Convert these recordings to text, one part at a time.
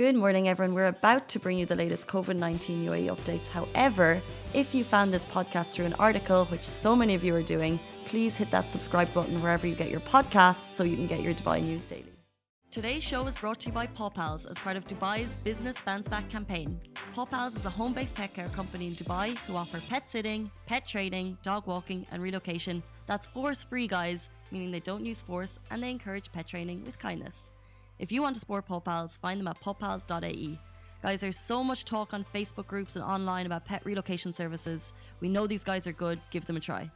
Good morning, everyone. We're about to bring you the latest COVID 19 UAE updates. However, if you found this podcast through an article, which so many of you are doing, please hit that subscribe button wherever you get your podcasts so you can get your Dubai news daily. Today's show is brought to you by Paw Pals as part of Dubai's Business Bounce Back campaign. Paw Pals is a home based pet care company in Dubai who offer pet sitting, pet training, dog walking, and relocation that's force free, guys, meaning they don't use force and they encourage pet training with kindness. If you want to support Paw Pals, find them at pawpals.ae. Guys, there's so much talk on Facebook groups and online about pet relocation services. We know these guys are good, give them a try.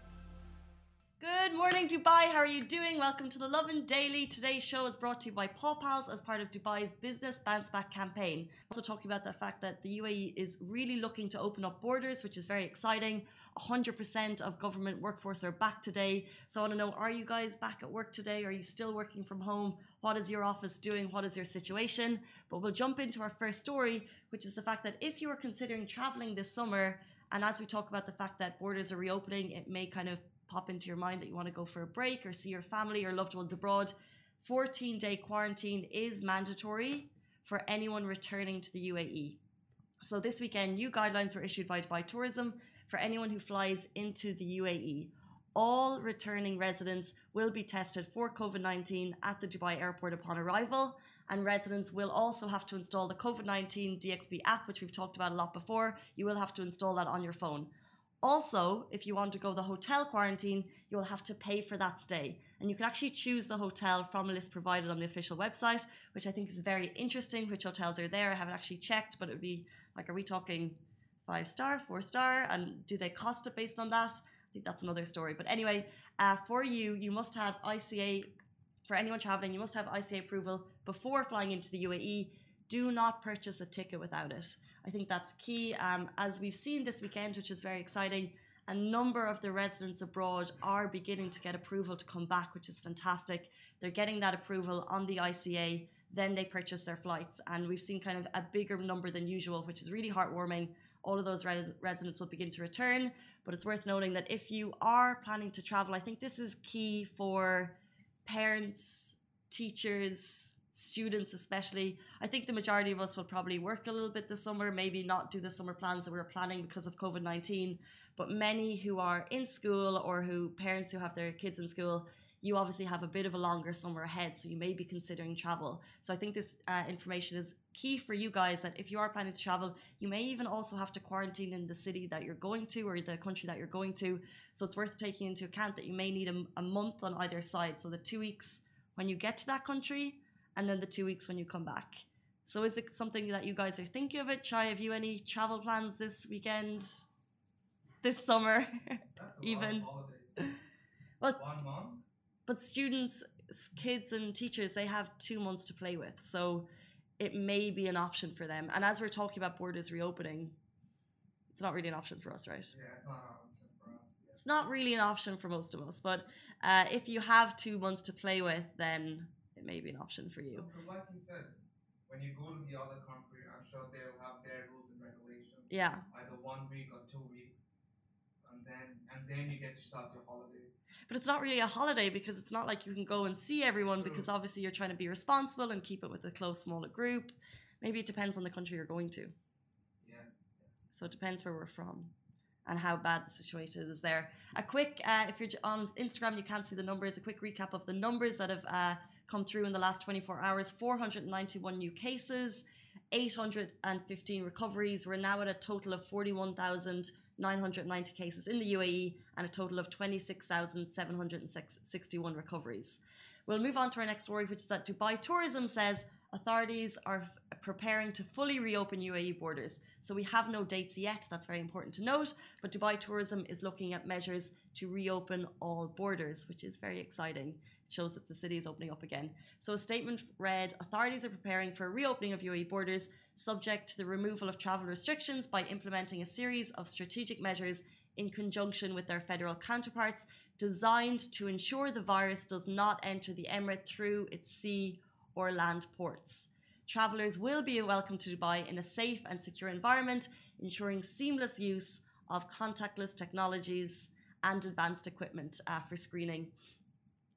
Good morning, Dubai. How are you doing? Welcome to the Lovin Daily. Today's show is brought to you by Paw Pals as part of Dubai's Business Bounce Back campaign. Also, talking about the fact that the UAE is really looking to open up borders, which is very exciting. 100% of government workforce are back today. So, I want to know are you guys back at work today? Are you still working from home? What is your office doing? What is your situation? But we'll jump into our first story, which is the fact that if you are considering traveling this summer, and as we talk about the fact that borders are reopening, it may kind of pop into your mind that you want to go for a break or see your family or loved ones abroad, 14 day quarantine is mandatory for anyone returning to the UAE. So this weekend, new guidelines were issued by Dubai Tourism for anyone who flies into the UAE. All returning residents will be tested for COVID 19 at the Dubai airport upon arrival, and residents will also have to install the COVID 19 DXB app, which we've talked about a lot before. You will have to install that on your phone. Also, if you want to go the hotel quarantine, you'll have to pay for that stay. And you can actually choose the hotel from a list provided on the official website, which I think is very interesting. Which hotels are there? I haven't actually checked, but it would be like, are we talking five star, four star? And do they cost it based on that? I think that's another story. But anyway, uh, for you, you must have ICA, for anyone traveling, you must have ICA approval before flying into the UAE. Do not purchase a ticket without it. I think that's key. Um, as we've seen this weekend, which is very exciting, a number of the residents abroad are beginning to get approval to come back, which is fantastic. They're getting that approval on the ICA, then they purchase their flights. And we've seen kind of a bigger number than usual, which is really heartwarming. All of those res- residents will begin to return. But it's worth noting that if you are planning to travel, I think this is key for parents, teachers, students especially. I think the majority of us will probably work a little bit this summer maybe not do the summer plans that we were planning because of covid-19 but many who are in school or who parents who have their kids in school you obviously have a bit of a longer summer ahead so you may be considering travel. So i think this uh, information is key for you guys that if you are planning to travel you may even also have to quarantine in the city that you're going to or the country that you're going to. So it's worth taking into account that you may need a, a month on either side. So the two weeks when you get to that country and then the two weeks when you come back. So is it something that you guys are thinking of it? Chai, have you any travel plans this weekend? This summer? even? Well, one month? But students, kids and teachers, they have two months to play with. So it may be an option for them. And as we're talking about borders reopening, it's not really an option for us, right? Yeah, it's not an option for us. Yeah. It's not really an option for most of us. But uh, if you have two months to play with, then it may be an option for you. But like you said, when you go to the other country, I'm sure they'll have their rules and regulations. Yeah. Either one week or two weeks, and then and then you get to start your holiday. But it's not really a holiday because it's not like you can go and see everyone True. because obviously you're trying to be responsible and keep it with a close, smaller group. Maybe it depends on the country you're going to. Yeah. So it depends where we're from and how bad the situation is there. A quick, uh, if you're on Instagram, you can't see the numbers. A quick recap of the numbers that have uh, come through in the last 24 hours 491 new cases, 815 recoveries. We're now at a total of 41,990 cases in the UAE and a total of 26,761 recoveries. We'll move on to our next story, which is that Dubai Tourism says authorities are preparing to fully reopen UAE borders. So we have no dates yet, that's very important to note, but Dubai Tourism is looking at measures to reopen all borders, which is very exciting. Shows that the city is opening up again. So a statement read authorities are preparing for a reopening of UAE borders subject to the removal of travel restrictions by implementing a series of strategic measures in conjunction with their federal counterparts designed to ensure the virus does not enter the emirate through its sea or land ports. Travelers will be welcome to Dubai in a safe and secure environment, ensuring seamless use of contactless technologies and advanced equipment uh, for screening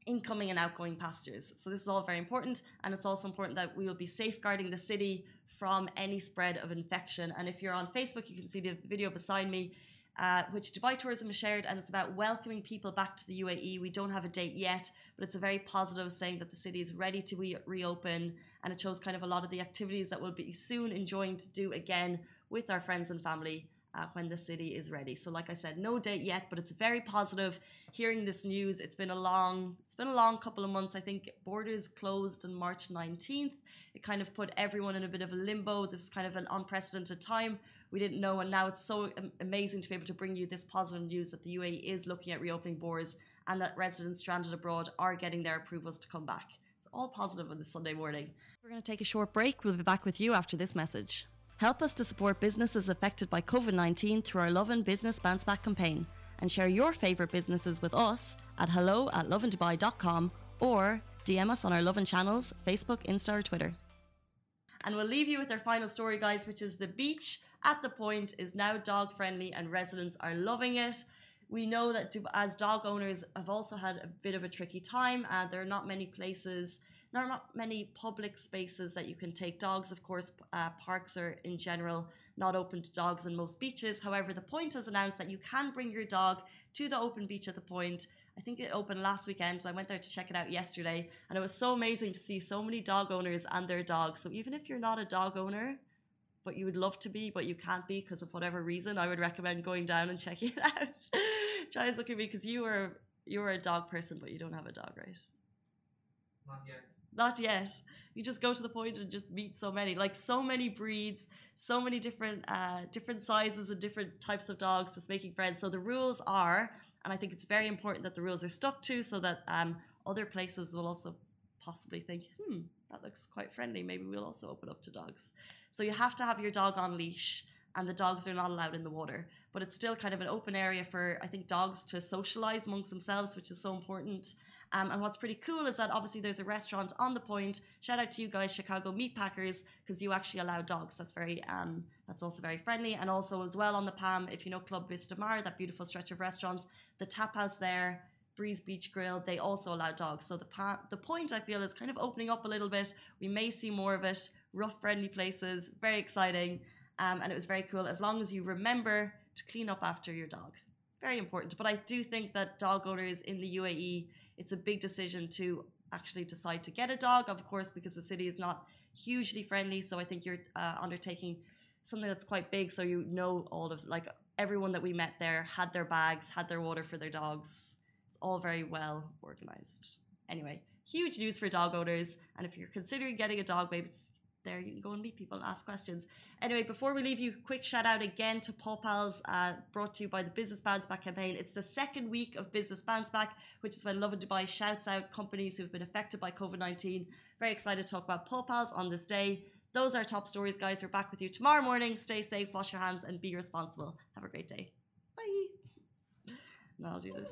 incoming and outgoing passengers. So this is all very important, and it's also important that we will be safeguarding the city from any spread of infection. And if you're on Facebook, you can see the video beside me. Uh, which Dubai Tourism has shared, and it's about welcoming people back to the UAE. We don't have a date yet, but it's a very positive saying that the city is ready to re- reopen, and it shows kind of a lot of the activities that we'll be soon enjoying to do again with our friends and family uh, when the city is ready. So, like I said, no date yet, but it's very positive. Hearing this news, it's been a long, it's been a long couple of months. I think borders closed on March 19th. It kind of put everyone in a bit of a limbo. This is kind of an unprecedented time. We didn't know, and now it's so amazing to be able to bring you this positive news that the UAE is looking at reopening borders and that residents stranded abroad are getting their approvals to come back. It's all positive on this Sunday morning. We're going to take a short break. We'll be back with you after this message. Help us to support businesses affected by COVID 19 through our Lovin Business Bounce Back campaign and share your favourite businesses with us at hello at lovindubai.com or DM us on our Lovin channels, Facebook, Insta, or Twitter. And we'll leave you with our final story, guys, which is the beach at the Pointe is now dog friendly and residents are loving it. We know that as dog owners have also had a bit of a tricky time. Uh, there are not many places there are not many public spaces that you can take dogs. Of course, uh, parks are in general not open to dogs on most beaches. However, the Pointe has announced that you can bring your dog to the open beach at the Pointe. I think it opened last weekend. So I went there to check it out yesterday, and it was so amazing to see so many dog owners and their dogs. So even if you're not a dog owner, but you would love to be, but you can't be because of whatever reason, I would recommend going down and checking it out. Try look at me because you are you are a dog person, but you don't have a dog, right? Not yet. Not yet. You just go to the Pointe and just meet so many, like so many breeds, so many different uh, different sizes and different types of dogs. Just making friends. So the rules are, and I think it's very important that the rules are stuck to, so that um, other places will also possibly think, hmm, that looks quite friendly. Maybe we'll also open up to dogs. So you have to have your dog on leash and the dogs are not allowed in the water. But it's still kind of an open area for, I think, dogs to socialize amongst themselves, which is so important. Um, and what's pretty cool is that obviously there's a restaurant on the Pointe. Shout out to you guys, Chicago Meat Packers, because you actually allow dogs. That's very um, that's also very friendly. And also as well on the Palm, if you know Club Vista Mar, that beautiful stretch of restaurants, the tap house there, Breeze Beach Grill, they also allow dogs. So the pa- the Pointe I feel is kind of opening up a little bit. We may see more of it. Rough, friendly places, very exciting. Um, and it was very cool as long as you remember to clean up after your dog. Very important. But I do think that dog owners in the UAE it's a big decision to actually decide to get a dog, of course, because the city is not hugely friendly. So I think you're uh, undertaking something that's quite big. So you know all of like everyone that we met there had their bags, had their water for their dogs. It's all very well organized. Anyway, huge news for dog owners. And if you're considering getting a dog, maybe it's there. You can go and meet people and ask questions. Anyway, before we leave you, quick shout out again to Paw Pals, uh, brought to you by the Business Bounce Back campaign. It's the second week of Business Bounce Back, which is when Lovin Dubai shouts out companies who've been affected by COVID 19. Very excited to talk about Paw Pals on this day. Those are top stories, guys. We're back with you tomorrow morning. Stay safe, wash your hands, and be responsible. Have a great day. Bye. Now I'll do this.